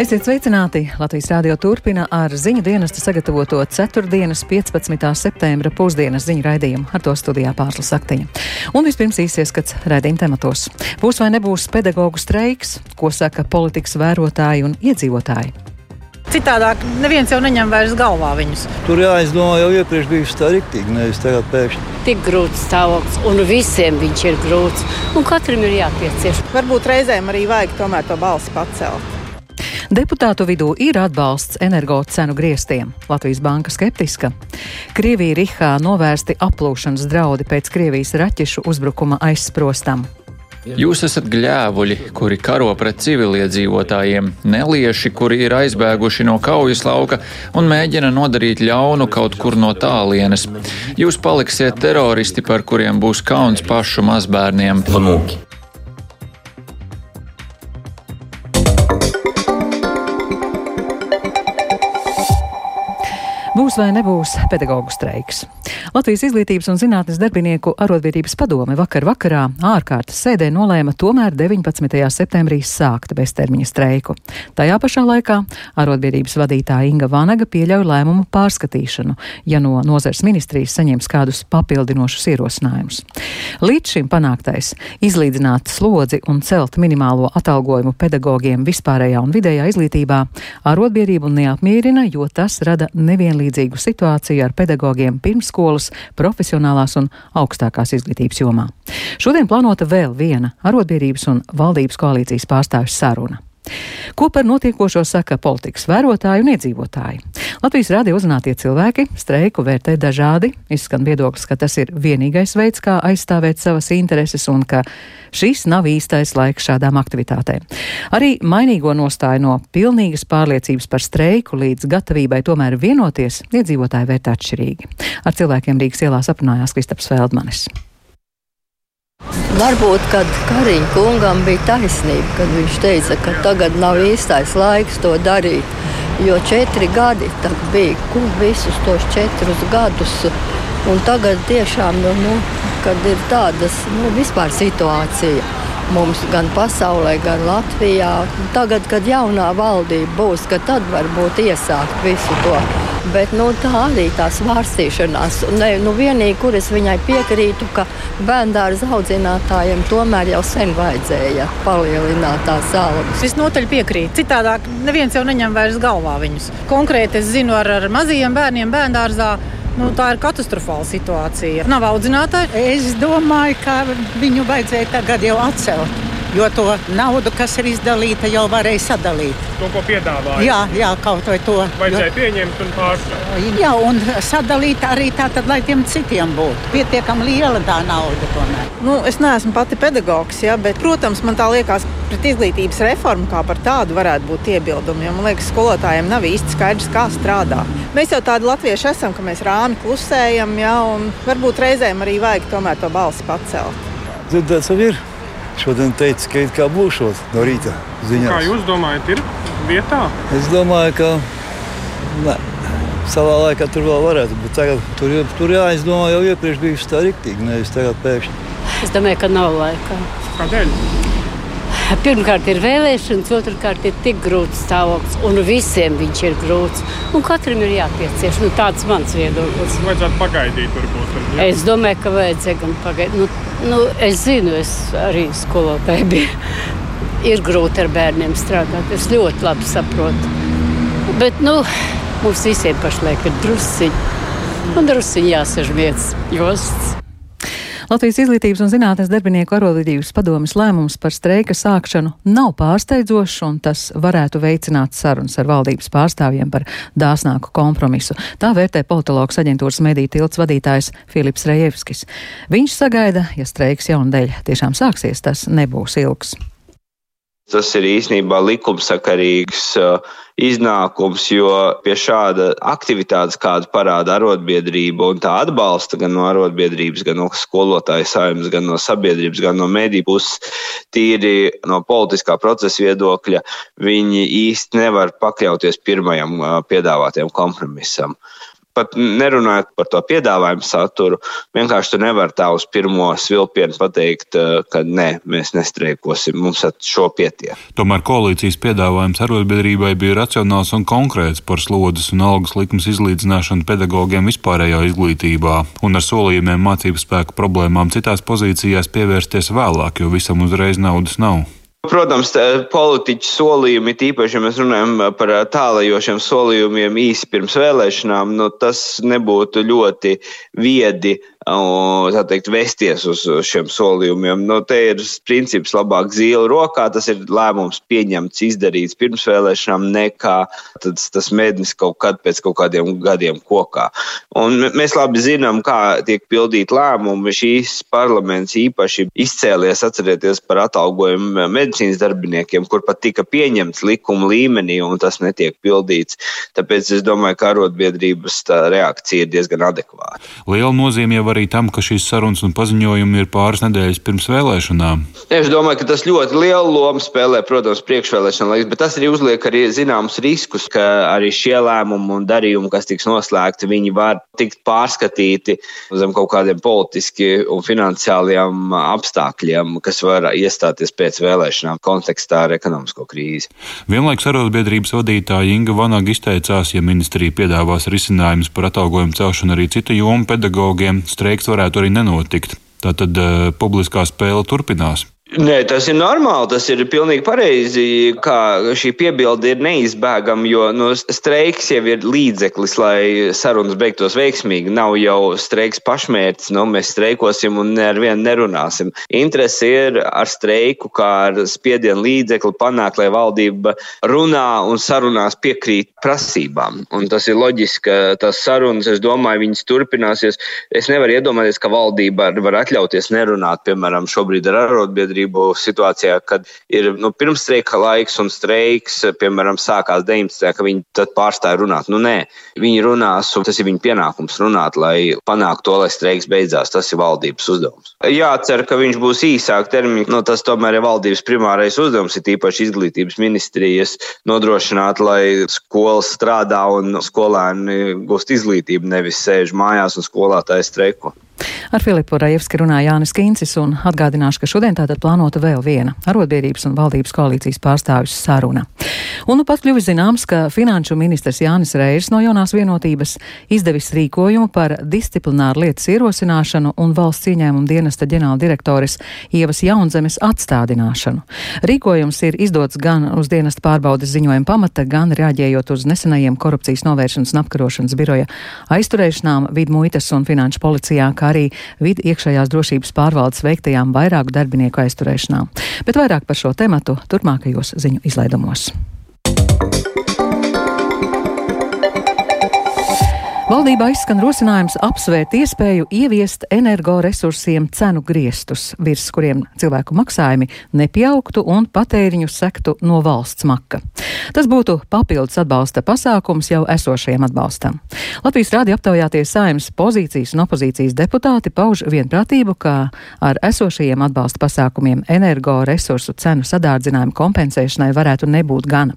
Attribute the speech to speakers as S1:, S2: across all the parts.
S1: Esiet sveicināti! Latvijas rādio turpina ar ziņu dienesta sagatavoto 4. 15. septembra pusdienas ziņu raidījumu. Ar to studijā pārslas aktiņa. Un vispirms īsieskats raidījuma tematos. Būs vai nebūs pedagoģu streiks, ko saka politikas vērotāji un iedzīvotāji.
S2: Citādāk neviens jau neņem vairs galvā viņus.
S3: Tur jāizdomā jau iepriekš bijusi tā rīktīgi, nevis tagad pēkšņi.
S4: Tik grūts stāvoklis, un visiem viņš ir grūts, un katram ir jāpiecieš.
S2: Varbūt reizēm arī vajag tomēr to balsi pacelt.
S1: Deputātu vidū ir atbalsts energocenu griestiem. Latvijas banka skeptiska. Krievija Rihā novērsti aplūšanas draudi pēc Krievijas raķešu uzbrukuma aizsprostam.
S5: Jūs esat gļēvuļi, kuri karo pret civiliedzīvotājiem, nelieši, kuri ir aizbēguši no kaujas lauka un mēģina nodarīt ļaunu kaut kur no tālienes. Jūs paliksiet teroristi, par kuriem būs kauns pašu mazbērniem.
S1: Lamūki. Vai nebūs pedagoģu streiks? Latvijas izglītības un zinātnes darbinieku arotbiedrības padome vakar vakarā ārkārtas sēdē nolēma tomēr 19. septembrī sākt beztermiņa streiku. Tajā pašā laikā arotbiedrības vadītāja Inga Vanaga pieļauj lēmumu pārskatīšanu, ja no nozars ministrijas saņems kādus papildinošus ierosinājumus. Līdz šim panāktais - izlīdzināt slodzi un celt minimālo atalgojumu pedagogiem vispārējā un vidējā izglītībā - arotbiedrību neapmierina, jo tas rada nevienlīdzīgu situāciju ar pedagogiem pirmsskolas, profesionālās un augstākās izglītības jomā. Šodien plānota vēl viena arotbiedrības un valdības koalīcijas pārstāvju saruna. Ko par notiekošo saka politikas vērotāji un iedzīvotāji? Latvijas rādio uzrunātie cilvēki streiku vērtē dažādi. Izskan viedoklis, ka tas ir vienīgais veids, kā aizstāvēt savas intereses un ka šis nav īstais laiks šādām aktivitātēm. Arī mainīgo nostāju no pilnīgas pārliecības par streiku līdz gatavībai tomēr vienoties iedzīvotāji vērtē atšķirīgi. Ar cilvēkiem Rīgas ielās aprunājās Kristaps Feldmanis.
S6: Varbūt, kad Kariņa kungam bija taisnība, kad viņš teica, ka tagad nav īstais laiks to darīt. Jo četri gadi bija, kur visus tos četrus gadus. Un tagad tiešām, nu, nu, kad ir tādas nu, vispār situācija mums gan pasaulē, gan Latvijā, tagad, kad jaunā valdība būs, tad varbūt iesākt visu to Bet nu, tā arī tā svārstīšanās. Ne, nu, vienīgi, kur es viņai piekrītu, ka bērnu audzinātājiem tomēr jau sen vajadzēja palielināt tās algas.
S2: Visnotaļ piekrītu. Citādāk neviens jau neņem vairs galvā viņus. Konkrēti es zinu ar, ar mazajiem bērniem bērngārzā. Nu, tā ir katastrofāla situācija. Nav audzinātāji.
S7: Es domāju, ka viņu vajadzēja tagad jau atcelt jo to naudu, kas ir izdalīta, jau varēja sadalīt.
S8: To, ko piedāvāja.
S7: Jā, jā kaut vai to.
S8: Vajadzēja jo... pieņemt un pārstrādāt.
S7: Jā, un sadalīt arī tātad, lai tiem citiem būtu pietiekami liela tā nauda. Tomēr.
S2: Nu, es neesmu pati pedagogs, ja, bet, protams, man tā liekas, pret izglītības reformu kā par tādu varētu būt iebildumi. Jo, man liekas, skolotājiem nav īsti skaidrs, kā strādā. Mēs jau tādi latvieši esam, ka mēs rāmi klusējam, ja, un varbūt reizēm arī vajag tomēr to balsi pacelt.
S3: Dzirdēts jau ir. Šodien teica, ka it kā būšot no rīta ziņās.
S8: Kā jūs domājat, ir vietā?
S3: Es domāju, ka ne. Savā laikā tur vēl varētu būt. Tagad, tur, tur jāizdomā jau iepriekš bijusi tā rīktīgi, nevis tagad pēkšņi.
S4: Es domāju, ka nav laika.
S8: Kādēļ?
S4: Pirmkārt, ir vēlēšanas, otrkārt, ir tik grūts stāvoklis, un visiem viņš ir grūts. Un katram ir jāpiecieš. Nu, tāds ir mans viedoklis.
S8: Vajadzētu pagaidīt, varbūt. Ja?
S4: Es domāju, ka vajadzēja gan pagaidīt. Nu, nu, es zinu, es arī skolotāji biju. Ir grūti ar bērniem strādāt. Es ļoti labi saprotu. Bet nu, mums visiem pašlaik ir drusciņi. Un drusciņi jāsaž vietas josts.
S1: Latvijas izglītības un zinātnes darbinieku arotbiedrības padomas lēmums par streika sākšanu nav pārsteidzošs, un tas varētu veicināt sarunas ar valdības pārstāvjiem par dāsnāku kompromisu. Tā vērtē politologs aģentūras mediju tilts vadītājs Filips Rejevskis. Viņš sagaida, ja streiks jaundēļ tiešām sāksies, tas nebūs ilgs.
S9: Tas ir īstenībā likumsakarīgs uh, iznākums, jo pie šāda aktivitātes, kādu parāda arotbiedrība un tā atbalsta gan no arotbiedrības, gan no skolotāju saimnes, gan no sabiedrības, gan no mediju puses, tīri no politiskā procesa viedokļa, viņi īsti nevar pakļauties pirmajam uh, piedāvātajam kompromisam. Pat nerunājot par to piedāvājumu saturu, vienkārši tu nevari tā uz pirmo svilpienu pateikt, eh, ka nē, mēs nestreikosim, mums ar šo pietiek.
S10: Tomēr koalīcijas piedāvājums arotbiedrībai bija racionāls un konkrēts par slodzes un algas likmes izlīdzināšanu pedagogiem vispārējā izglītībā un ar solījumiem mācību spēku problēmām citās pozīcijās pievērsties vēlāk, jo visam uzreiz naudas nav.
S9: Protams, politiķu solījumi, tīpaši, ja mēs runājam par tālajošiem solījumiem īsi pirms vēlēšanām, nu, tas nebūtu ļoti viedi tā teikt, vesties uz šiem solījumiem. Nu, te ir princips labāk zīle rokā, tas ir lēmums pieņemts, izdarīts pirms vēlēšanām, nekā tas, tas mēdnis kaut kad pēc kaut kādiem gadiem kokā. Un mēs labi zinām, kā tiek pildīt lēmumi. Šīs parlaments īpaši izcēlies, atcerieties par atalgojumu medicīnas darbiniekiem, kur pat tika pieņemts likuma līmenī, un tas netiek pildīts. Tāpēc es domāju, ka arotbiedrības reakcija ir diezgan adekvāta.
S10: Liela nozīme jau arī tam, ka šīs sarunas un paziņojumi ir pāris nedēļas pirms vēlēšanām?
S9: Es domāju, ka tas ļoti lielu lomu spēlē, protams, priekšvēlēšana laiks, bet tas arī uzliek arī zināmus riskus, ka arī šie lēmumi un darījumi, kas tiks noslēgti, viņi var tikt pārskatīti zem kaut kādiem politiski un finansiāliem apstākļiem, kas var iestāties pēc vēlēšanām kontekstā ar ekonomisko krīzi.
S10: Vienlaikus arotbiedrības vadītāja Inga Vanaga izteicās, ja ministrija piedāvās risinājumus par atalgojumu celšanu arī citu jomu pedagogiem, streiks varētu arī nenotikt. Tātad uh, publiskā spēle turpinās.
S9: Nē, tas ir normāli, tas ir pilnīgi pareizi, ka šī piebilde ir neizbēgama, jo nu, streiks jau ir līdzeklis, lai sarunas beigtos veiksmīgi. Nav jau streiks pašmērķis, nu, mēs streikosim un ar vienu nerunāsim. Interese ir ar streiku, kā ar spiedienu līdzekli panākt, lai valdība runā un sarunās piekrīt prasībām. Un tas ir loģiski, ka tas sarunas, es domāju, viņas turpināsies. Es nevaru iedomāties, ka valdība var atļauties nerunāt, piemēram, šobrīd ar arotbiedrību arotbiedrību situācijā, kad ir nu, pirmstreika laiks un streiks, piemēram, sākās 19. ka viņi tad pārstāja runāt. Nu, nē, viņi runās, un tas ir viņu pienākums runāt, lai panāktu to, lai streiks beidzās. Tas ir valdības uzdevums. Jācer, ka viņš būs īsāk termiņš. Nu, tas tomēr ir valdības primārais uzdevums, ir īpaši izglītības ministrijas nodrošināt, lai skolas strādā un skolēni gūst izglītību, nevis sēž mājās un skolētāji streiko.
S1: Ar Filipu Rajevski runāja Jānis Kīncis un atgādināšu, ka šodien tātad plānota vēl viena arotbiedrības un valdības koalīcijas pārstāvis saruna. Un nu pat kļuvis zināms, ka finanšu ministrs Jānis Reirs no jaunās vienotības izdevis rīkojumu par disciplināru lietas ierosināšanu un valsts ieņēmumu dienesta ģenerāldirektoris Ievas Jaunzemes atstādināšanu. Rīkojums ir izdots gan uz dienesta pārbaudes ziņojuma pamata, gan reaģējot uz nesenajiem korupcijas novēršanas un apkarošanas biroja aizturēšanām vidmuitas un finanšu policijā, kā arī vidi iekšējās drošības pārvaldes veiktajām vairāku darbinieku aizturēšanām. Bet vairāk par šo tematu turpmākajos ziņu izlaidumos. Valdībā izskan rosinājums apsvērt iespēju ieviest energoresursiem cenu griestus, virs kuriem cilvēku maksājumi nepieaugtu un patēriņu sektu no valsts maka. Tas būtu papildus atbalsta pasākums jau esošajam atbalstam. Latvijas rādi aptaujāties saimnes pozīcijas un opozīcijas deputāti pauž vienprātību, ka ar esošajiem atbalsta pasākumiem energoresursu cenu sadārdzinājumu kompensēšanai varētu nebūt gana.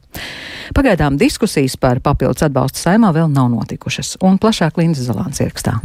S1: Pagaidām diskusijas par papildus atbalstu saimā vēl nav notikušas. Un plašāk Lindas Zalāns ierakstā.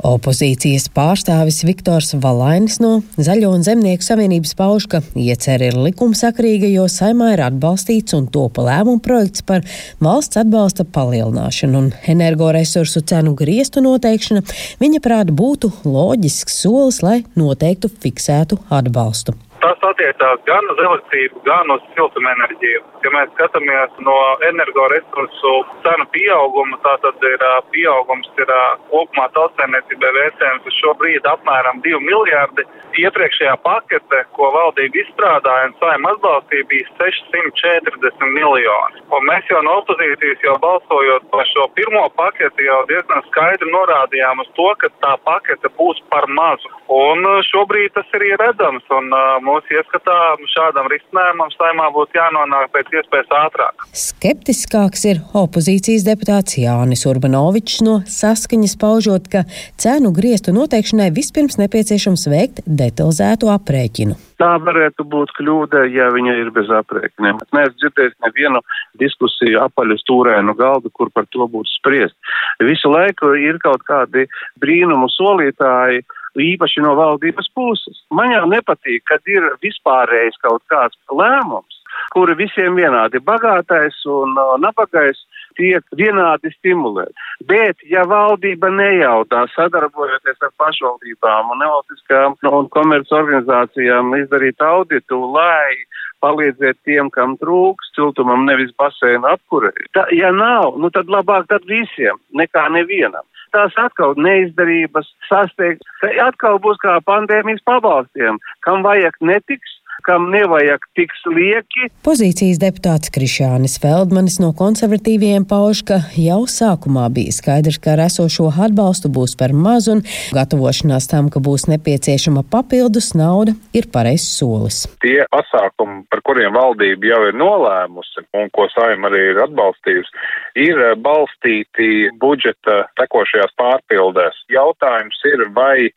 S11: Opozīcijas pārstāvis Viktors Valainis no Zaļo un Zemnieku savienības pauž, ka iecer ir likumsakrīga, jo saimā ir atbalstīts un topa lēmuma projekts par valsts atbalsta palielināšanu un energoresursu cenu griestu noteikšana, viņa prāta būtu loģisks solis, lai noteiktu fiksētu atbalstu.
S12: Tas attiecās gan uz elektrību, gan uz siltumenerģiju. Ja mēs skatāmies no energoresursu cenu pieauguma, tātad ir pieaugums ir kopumā tautsēmniecībai vērtējums uz šo brīdi apmēram 2 miljārdi. Iepriekšējā pakete, ko valdība izstrādāja un saima atbalstīja, bija 640 miljoni. Un mēs jau no opozīcijas jau balsojot par šo pirmo paketi jau diezgan skaidri norādījām uz to, ka tā pakete būs par mazu. Un šobrīd tas ir redzams. Un, uh, mūsu uzskatām, šādam risinājumam saimā būtu jānonāk pēc iespējas ātrāk.
S11: Skeptiskāks ir opozīcijas deputāts Jānis Urbanovičs no saskaņas paužot, ka cenu griestu noteikšanai vispirms nepieciešams veikt detalizētu aprēķinu.
S13: Tā varētu būt kļūda, ja viņa ir bez aprēķiniem. Neesmu dzirdējis nevienu diskusiju apaļu stūrēnu galdu, kur par to būtu spriest. Visu laiku ir kaut kādi brīnumu solītāji, īpaši no valdības puses. Man jau nepatīk, kad ir vispārējais kaut kāds lēmums, kuri visiem vienādi bagātais un uh, nabagais tiek vienādi stimulēti. Bet, ja valdība nejaudā sadarbojoties ar pašvaldībām un nevalstiskām un komerces organizācijām izdarīt auditu, lai palīdzēt tiem, kam trūks siltumam, nevis basēna apkurē. Ta, ja nav, nu tad labāk tad visiem, nekā nevienam tās atkal neizdarības sasteigt. Atkal būs kā pandēmijas pabalstiem, kam vajag netiks, kam nevajag tik slieki.
S11: Pozīcijas deputāts Krišānis Feldmanis no konservatīviem pauž, ka jau sākumā bija skaidrs, ka ar esošo atbalstu būs par maz un gatavošanās tam, ka būs nepieciešama papildus nauda, ir pareizs solis.
S14: Tie pasākumi, par kuriem valdība jau ir nolēmusi un ko saima arī ir atbalstījusi, ir balstīti budžeta tekošajās pārpildēs. Jautājums ir, vai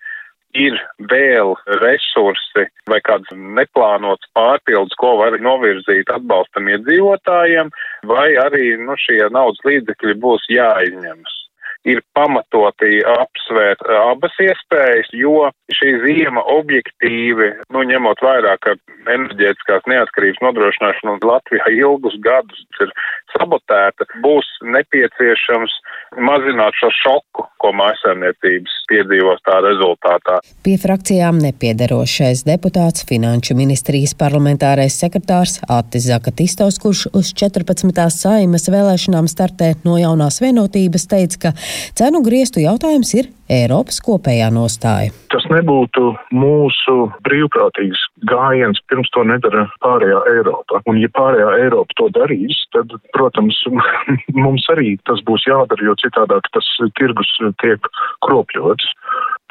S14: ir vēl resursi vai kāds neplānots pārpildus, ko var novirzīt atbalstam iedzīvotājiem, vai arī nu, šie naudas līdzekļi būs jāizņemas. Ir pamatoti apsvērt abas iespējas, jo šī ziema objektīvi, nu, ņemot vairāk, ka enerģētiskās neatkarības nodrošināšana Latvijā ilgus gadus ir sabotēta, būs nepieciešams mazināt šo šoku, ko mājasēmniecības piedzīvos tā rezultātā.
S11: Pie frakcijām nepiedarošais deputāts Finanšu ministrijas parlamentārais sekretārs Atis Zakatistovs, kurš uz 14. saimas vēlēšanām startē no jaunās vienotības, teica, ka Cenu griestu jautājums ir Eiropas kopējā nostāja.
S15: Tas nebūtu mūsu brīvprātīgs gājiens, pirms to nedara pārējā Eiropa. Un, ja pārējā Eiropa to darīs, tad, protams, mums arī tas būs jādara, jo citādāk tas tirgus tiek kropļots.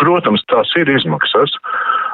S15: Protams, tās ir izmaksas.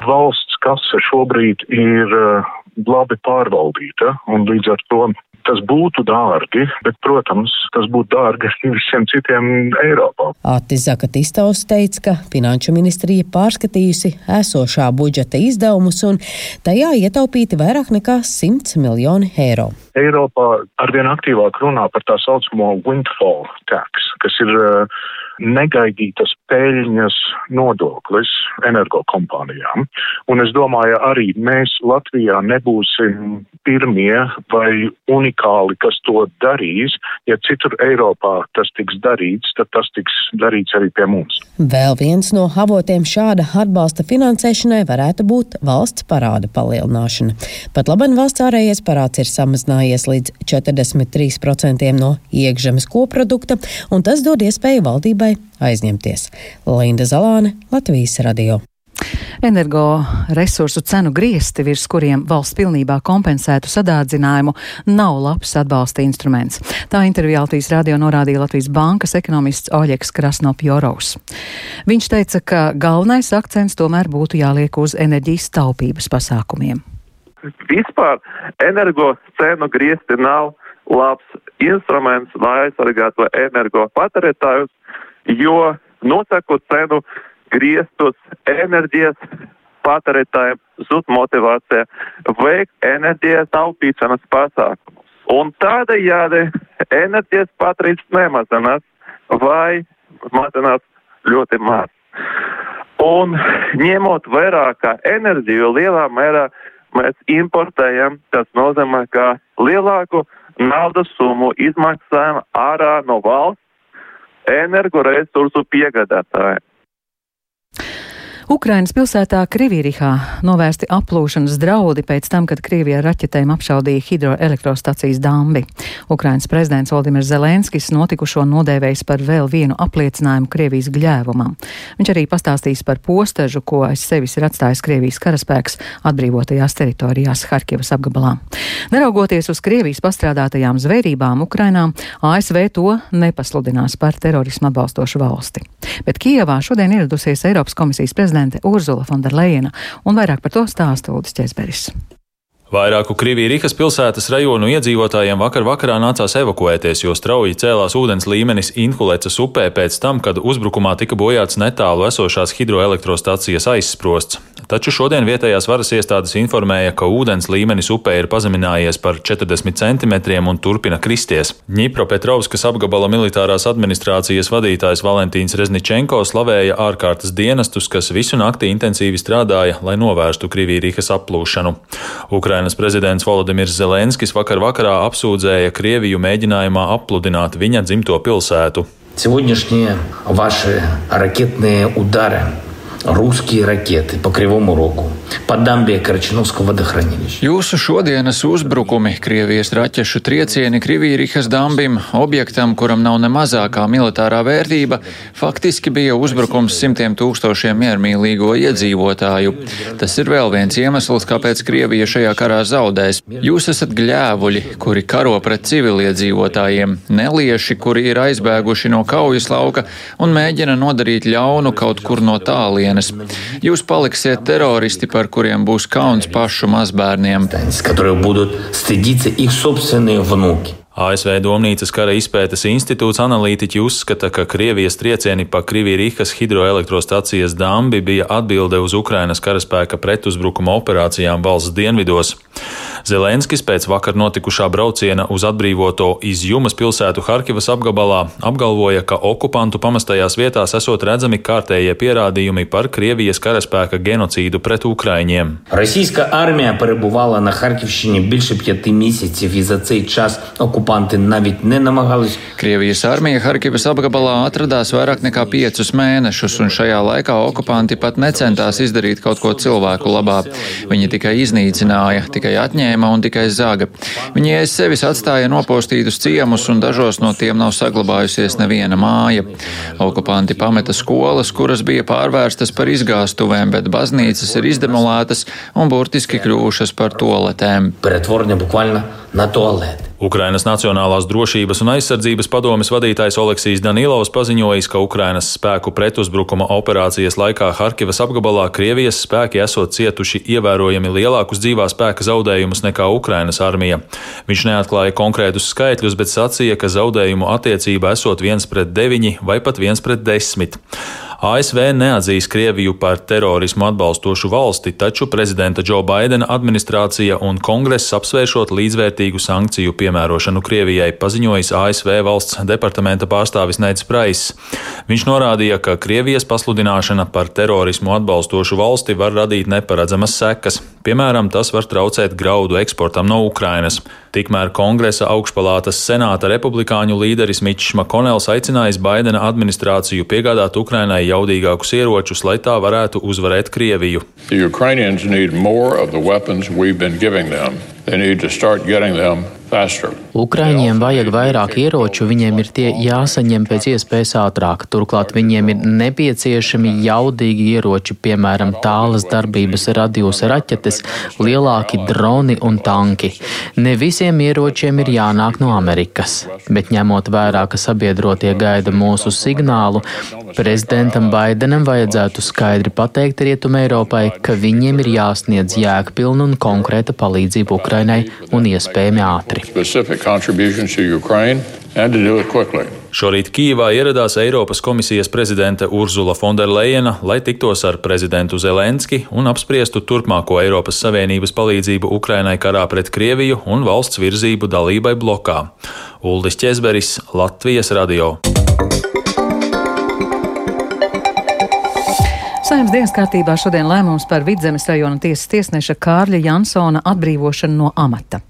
S15: Valsts kase šobrīd ir eh, labi pārvaldīta, un līdz ar to tas būtu dārgi, bet, protams, tas būtu dārgi visiem citiem Eiropā.
S11: Atis Zakatistovs teica, ka Finanšu ministrija pārskatījusi esošā budžeta izdevumus un tajā ietaupīti vairāk nekā 100 miljoni eiro.
S15: Eiropā arvien aktīvāk runā par tā saucamo windfall tax, kas ir uh, negaidītas peļņas nodoklis energokompānijām. Un es domāju, arī mēs Latvijā nebūsim pirmie vai unikāli, kas to darīs. Ja citur Eiropā tas tiks darīts, tad tas tiks darīts arī pie mums.
S11: Vēl viens no avotiem šāda atbalsta finansēšanai varētu būt valsts parāda palielināšana. Pat labi, valsts ārējais parāds ir samazinājies līdz 43% no iekšzemes koprodukta, un tas dod iespēju valdībai aizņemties. Linda Zalāne, Latvijas radio.
S1: Energoresursu cenu griesti, virs kuriem valsts pilnībā kompensētu sadārdzinājumu, nav labs atbalsta instruments. Tā intervijā Latvijas radio norādīja Latvijas bankas ekonomists Oļeks Krasnopjorovs. Viņš teica, ka galvenais akcents tomēr būtu jāliek uz enerģijas taupības pasākumiem.
S12: Vispār energo cenu griesti nav labs instruments, lai aizsargātu energopatērētājus jo nosakot cenu griestus enerģijas patērētājiem zud motivācija veikt enerģijas taupīšanas pasākumus. Un tādējādi enerģijas patērīts nemazinās vai mazinās ļoti maz. Un ņemot vērā, ka enerģiju lielā mērā mēs importējam, tas nozīmē, ka lielāku naudas summu izmaksājam ārā no valsts energoresursu piegādātājiem.
S1: Ukrainas pilsētā Krivirihā novērsti aplūšanas draudi pēc tam, kad Krievija raķetēm apšaudīja hidroelektrostacijas dambi. Ukrainas prezidents Valdimirs Zelenskis notikušo nodēvējis par vēl vienu apliecinājumu Krievijas gļēvumam. Viņš arī pastāstīs par postažu, ko aiz sevis ir atstājis Krievijas karaspēks atbrīvotajās teritorijās Harkivas apgabalā. Neraugoties uz Krievijas pastrādātajām zvērībām Ukrainā, ASV to nepasludinās par terorismu atbalstošu valsti. Bet Kijevā šodien ieradusies Eiropas komisijas prezidents prezidente Urzula Fonderleina, un vairāk par to stāsta Ulris Česberis.
S16: Vairāku Krievijas pilsētas rajonu iedzīvotājiem vakar vakarā nācās evakuēties, jo strauji cēlās ūdens līmenis Inhulecas upē pēc tam, kad uzbrukumā tika bojāts netālu esošās hidroelektrostacijas aizsprosts. Taču šodien vietējās varas iestādes informēja, ka ūdens līmenis upē ir pazeminājies par 40 centimetriem un turpina kristies. Ņipropetrovskas apgabala militārās administrācijas vadītājs Valentīns Rezničenko slavēja ārkārtas dienestus, kas visu nakti intensīvi strādāja, lai novērstu Krievijas applūšanu. Ukraina Ukrainas prezidents Volodimirs Zelenskis vakar vakarā apsūdzēja Krieviju mēģinājumā apludināt viņa dzimto pilsētu.
S17: Сегодняшние ваши ракетные удары русские ракеты по Кривому Рогу, par Dambiekarčinovsku vadahranilišķi.
S5: Jūsu šodienas uzbrukumi, Krievijas raķešu triecieni Krivīrihas dambim, objektam, kuram nav ne mazākā militārā vērtība, faktiski bija uzbrukums simtiem tūkstošiem miermīlīgo iedzīvotāju. Tas ir vēl viens iemesls, kāpēc Krievija šajā karā zaudēs. Jūs esat gļēvuļi, kuri karo pret civiliedzīvotājiem, nelieši, kuri ir aizbēguši no kaujas lauka un mēģina nodarīt ļaunu kaut kur no tālienes. Jūs paliksiet teroristi par kuriem būs kauns pašu mazbērniem.
S16: ASV Domnīcas kara izpētes institūts analītiķi uzskata, ka Krievijas triecieni pa Krievijas hidroelektrostacijas dambi bija atbilde uz Ukrainas karaspēka pretuzbrukuma operācijām valsts dienvidos. Zelenskis pēc vakar notikušā brauciena uz atbrīvoto Izjumas pilsētu Harkivas apgabalā apgalvoja, ka okupantu pamestajās vietās esot redzami kārtējie pierādījumi par Krievijas karaspēka genocīdu pret Ukraiņiem.
S17: Російська армія перебувала на Харківщині більше п'яти місяців, і за цей час окупанти навіть не намагались.
S5: Krievijas armija Harkivas apgabalā atradās vairāk nekā piecus mēnešus, un šajā laikā okupanti pat necentās izdarīt kaut ko cilvēku labā. Viņi tikai iznīcināja, tikai atņēma paņēma un tikai zaga. Viņi aiz sevis atstāja nopostītus ciemus, un dažos no tiem nav saglabājusies neviena māja. Okupanti pameta skolas, kuras bija pārvērstas par izgāstuvēm, bet baznīcas ir izdemolētas un burtiski kļuvušas par toaletēm.
S17: Pretvorņa bukvaļna na toaleti.
S16: Ukrainas Nacionālās drošības un aizsardzības padomes vadītājs Oleksijs Danilovs paziņojis, ka Ukrainas spēku pretuzbrukuma operācijas laikā Harkivas apgabalā Krievijas spēki esot cietuši ievērojami lielākus dzīvā spēka zaudējumus nekā Ukrainas armija. Viņš neatklāja konkrētus skaitļus, bet sacīja, ka zaudējumu attiecība esot viens pret deviņi vai pat viens pret desmit. ASV neatzīs Krieviju par terorismu atbalstošu valsti, taču prezidenta Džo Baidena administrācija un kongress apsvēršot līdzvērtīgu sankciju piemērošanu Krievijai, paziņojis ASV valsts departamenta pārstāvis Neits Prais. Viņš norādīja, ka Krievijas pasludināšana par terorismu atbalstošu valsti var radīt neparedzamas sekas. Piemēram, tas var traucēt graudu eksportam no Ukrainas. Tikmēr kongresa augšpalātas senāta republikāņu līderis Mičs Makonels aicinājis Baidena administrāciju piegādāt Ukrainai jaudīgākus ieročus, lai tā varētu uzvarēt Krieviju.
S18: They need to start getting them
S19: Ukraiņiem vajag vairāk ieroču, viņiem ir tie jāsaņem pēc iespējas ātrāk. Turklāt viņiem ir nepieciešami jaudīgi ieroči, piemēram, tālas darbības radījus raķetes, lielāki droni un tanki. Ne visiem ieročiem ir jānāk no Amerikas, bet ņemot vērā, ka sabiedrotie gaida mūsu signālu, prezidentam Baidenam vajadzētu skaidri pateikt Rietumē Eiropai, ka viņiem ir jāsniedz jēgpilna un konkrēta palīdzība Ukrainai un iespējami ātri
S16: ātri. Šorīt Kīvā ieradās Eiropas komisijas prezidente Urzula Fonderleina, lai tiktos ar prezidentu Zelenski un apspriestu turpmāko Eiropas Savienības palīdzību Ukrainai karā pret Krieviju un valsts virzību dalībai blokā. Uldis Česberis, Latvijas radio.
S1: Saimnes dienas kārtībā šodien lēmums par Vidzemes rajona tiesas tiesneša Kārļa Jansona atbrīvošanu no amata.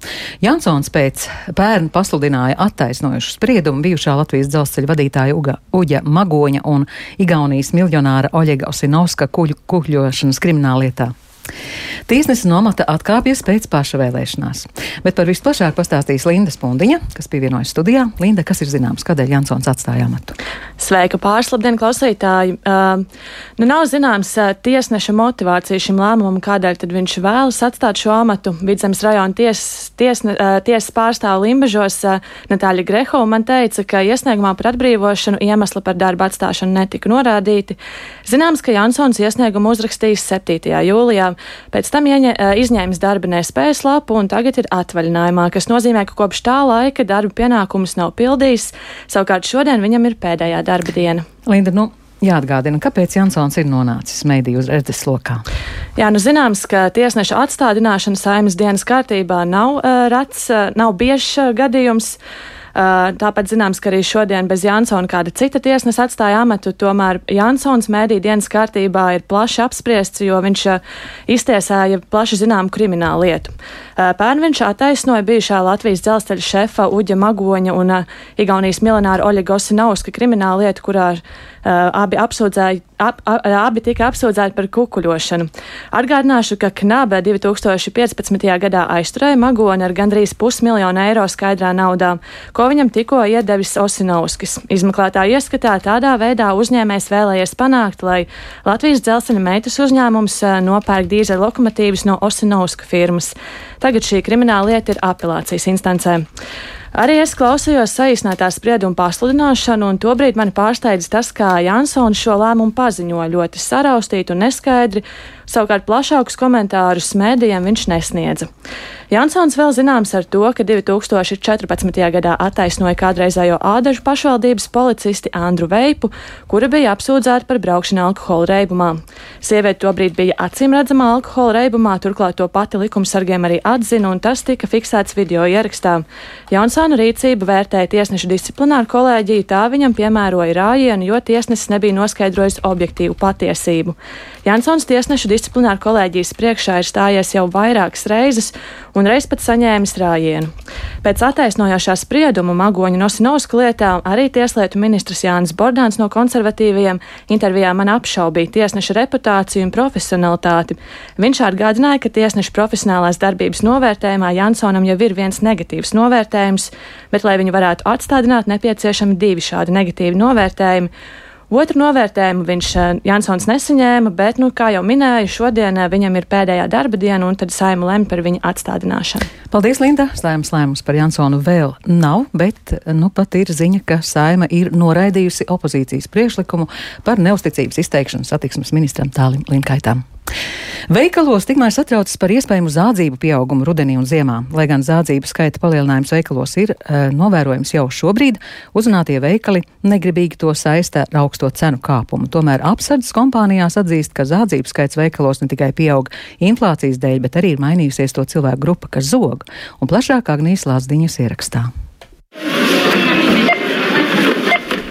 S1: Jansons pēc pērnu pasludināja attaisnojušu spriedumu bijušā Latvijas dzelzceļa vadītāja Uga, Uģa Magoņa un Igaunijas miljonāra Oļega Osinovska kuģu kuģļošanas krimināllietā. Tiesnesis no amata atkāpjas pēc pašavēlēšanās. Bet par visplašāk pastāstīs Linda Spundiņa, kas pievienojas studijā. Linda, kas ir zināms, kādēļ Jansons atstāja amatu?
S20: Sveika, pārslabdien, klausītāji! Uh, nu nav zināms uh, tiesneša motivācija šim lēmumam, kādēļ tad viņš vēlas atstāt šo amatu. Vidzemes rajona ties, tiesne, uh, tiesas pārstāva Limbažos uh, Natāļa Grehova man teica, ka iesniegumā par atbrīvošanu iemesli par darba atstāšanu netika norādīti. Zināms, ka Jansons iesniegumu uzrakstījis 7. jūlijā. Pēc tam ieņa, izņēmis darba nespējas lapu un tagad ir atvaļinājumā, kas nozīmē, ka kopš tā laika darba pienākumus nav pildījis. Savukārt šodien viņam ir pēdējā darba diena.
S1: Linda, nu, Jāatgādina, kāpēc Jansons ir nonācis mediju uz redzeslokā.
S20: Jā, nu zināms, ka tiesneša atstādināšana saimas dienas kārtībā nav uh, rats, uh, nav biežs uh, gadījums. Uh, tāpat zināms, ka arī šodien bez Jansona kāda cita tiesnesa atstāja amatu. Tomēr Jansons mēdī dienas kārtībā ir plaši apspriests, jo viņš uh, iztiesāja plaši zināmu kriminālu lietu. Pērn viņš attaisnoja bijušā Latvijas dzelzceļa šefa Uģa Magoņa un Igaunijas miljonāra Oļega Osinauska kriminālu lietu, kurā abi, ap, abi tika apsūdzēti par kukuļošanu. Atgādināšu, ka Knabe 2015. gadā aizturēja Magoni ar gandrīz pusmiljonu eiro skaidrā naudā, ko viņam tikko iedevis Osinovskis. Izmeklētāja ieskatā tādā veidā uzņēmējs vēlējies panākt, lai Latvijas dzelzceļa meitas uzņēmums nopērk dīzeļa lokomotīvas no Osinovska firmas. Tagad šī krimināla lieta ir apelācijas instancē. Arī es klausījos saīsnētā sprieduma pasludināšanu, un tobrīd mani pārsteidza tas, kā Jansons šo lēmumu paziņoja ļoti saraustīti un neskaidri, savukārt plašākus komentārus mēdījiem viņš nesniedza. Jansons vēl zināms ar to, ka 2014. gadā attaisnoja kādreizējo ādažu pašvaldības policisti Andru Veipu, kura bija apsūdzēta par braukšanu alkohola reibumā. Sieviete tobrīd bija acīm redzama alkohola reibumā, turklāt to pati likumsargiem arī atzina, un tas tika fiksēts video ierakstā. Jansona rīcību vērtēja tiesnešu disciplināru kolēģiju, tā viņam piemēroja rājienu, jo tiesnesis nebija noskaidrojis objektīvu patiesību. Jansons tiesnešu disciplināru kolēģijas priekšā ir stājies jau vairākas reizes, un reiz pat saņēmis rājienu. Pēc attaisnojošā sprieduma Magoņa Nosinovska lietā arī tieslietu ministrs Jānis Bordāns no konservatīviem intervijā man apšaubīja tiesneša reputāciju un profesionalitāti. Viņš atgādināja, ka tiesneša profesionālās darbības novērtējumā Jansonam jau ir viens negatīvs novērtējums, bet, lai viņu varētu atstādināt, nepieciešami divi šādi negatīvi novērtējumi. Otru novērtējumu viņš eh, Jansons nesaņēma, bet, nu, kā jau minēju, šodien eh, viņam ir pēdējā darba diena, un tad saima lemj par viņa atstādināšanu.
S1: Paldies, Linda! Saimas lēmums par Jansonu vēl nav, bet nu pat ir ziņa, ka saima ir noraidījusi opozīcijas priekšlikumu par neusticības izteikšanu satiksmes ministram Tālim Linkaitam. Veikalos tikmēr satraucas par iespējamu zādzību pieaugumu rudenī un ziemā. Lai gan zādzību skaita palielinājums veikalos ir e, novērojams jau šobrīd, uzrunātie veikali negribīgi to saista ar augsto cenu kāpumu. Tomēr apsardzes kompānijās atzīst, ka zādzību skaits veikalos ne tikai pieaug inflācijas dēļ, bet arī ir mainījusies to cilvēku grupa, kas zog. Un plašāk Agnijas Lāsdiņas ierakstā.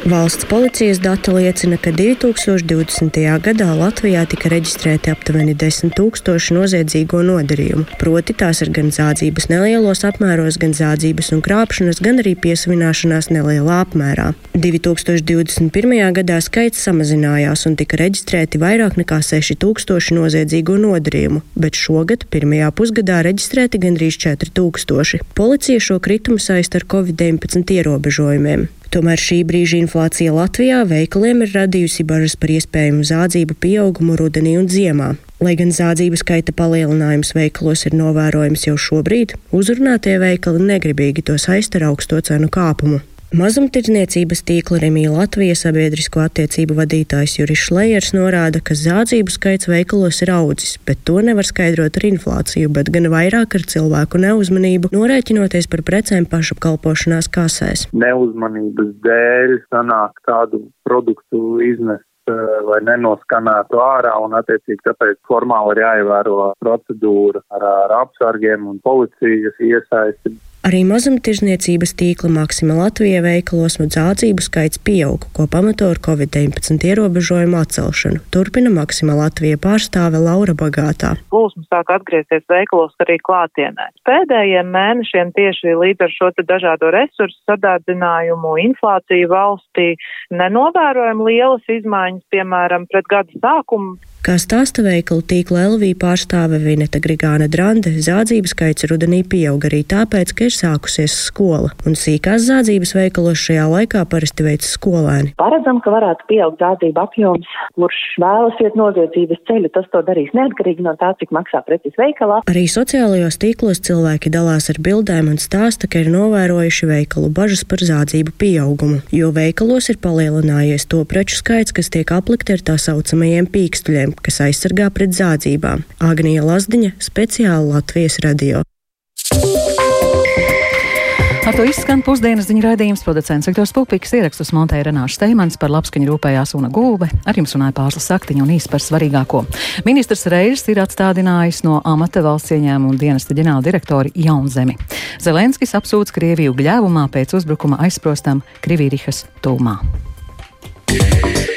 S21: Valsts policijas dati liecina, ka 2020. gadā Latvijā tika reģistrēti aptuveni 10 tūkstoši noziedzīgo nodarījumu. Proti tās ir gan zādzības nelielos apmēros, gan zādzības un krāpšanas, gan arī piesavināšanās nelielā apmērā. 2021. gadā skaits samazinājās un tika reģistrēti vairāk nekā 6000 noziedzīgo nodarījumu, bet šogad pirmajā pusgadā reģistrēti gandrīz 4000. Policija šo kritumu saista ar Covid-19 ierobežojumiem. Tomēr šī brīža inflācija Latvijā veikaliem ir radījusi bažas par iespējamu zādzību pieaugumu rudenī un ziemā. Lai gan zādzību skaita palielinājums veikalos ir novērojams jau šobrīd, uzrunātie veikali negribīgi to saista ar augsto cenu kāpumu. Mazumtirdzniecības tīkla Remija Latvijas sabiedrisko attiecību vadītājs Juris Šlejers norāda, ka zādzību skaits veikalos ir audzis, bet to nevar skaidrot ar inflāciju, bet gan vairāk ar cilvēku neuzmanību, norēķinoties par precēm pašapkalpošanās kasēs.
S13: Neuzmanības dēļ sanāk tādu produktu iznest eh, vai nenoskanētu ārā, un attiecīgi tāpēc formāli ir jāievēro procedūra ar, ar apsargiem un policijas iesaisti.
S21: Arī mazumtirdzniecības tīkla Maksima Latvijā veikalos dzādzību skaits pieauga, ko pamato ar Covid-19 ierobežojumu atcelšanu. Turpina Maksima Latvija pārstāve Laura Bagātā.
S22: Plūsmas sāk atgriezties veikalos arī klātienē. Pēdējiem mēnešiem tieši līdz ar šo dažādo resursu sadārdzinājumu, inflāciju valstī nenovērojam lielas izmaiņas, piemēram, pret gada sākumu.
S21: Kā stāsta veikalu tīkla LV pārstāve Vineta Grigāna Drande, zādzības skaits rudenī pieaug arī tāpēc, ka ir sākusies skola, un sīkās zādzības veikalos šajā laikā parasti veic skolēni.
S22: Paredzam, ka varētu pieaugt zādzību apjoms, kurš vēlas iet noziedzības ceļu, tas to darīs neatkarīgi no tā, cik maksā preces veikalā.
S21: Arī sociālajos tīklos cilvēki dalās ar bildēm un stāsta, ka ir novērojuši veikalu bažas par zādzību pieaugumu, jo veikalos ir palielinājies to preču skaits, kas tiek aplikti ar tā saucamajiem pīkstuļiem kas aizsargā pret zādzībām. Agnija Lazdiņa speciāli Latvijas radio.
S1: Ar to izskan pusdienas ziņu raidījums producents Viktors Pupiks, ierakstus montēja Renāša Steimans, par labskaņu rūpējās Una Gulbe, ar jums runāja Pārslas Saktiņa un īsi par svarīgāko. Ministrs Reirs ir atstādinājis no amata valsts ieņēmuma dienesta ģenerāla direktori Jaunzemi. Zelenskis apsūdz Krieviju gļēvumā pēc uzbrukuma aizsprostam Krivirihas tūmā. Yeah.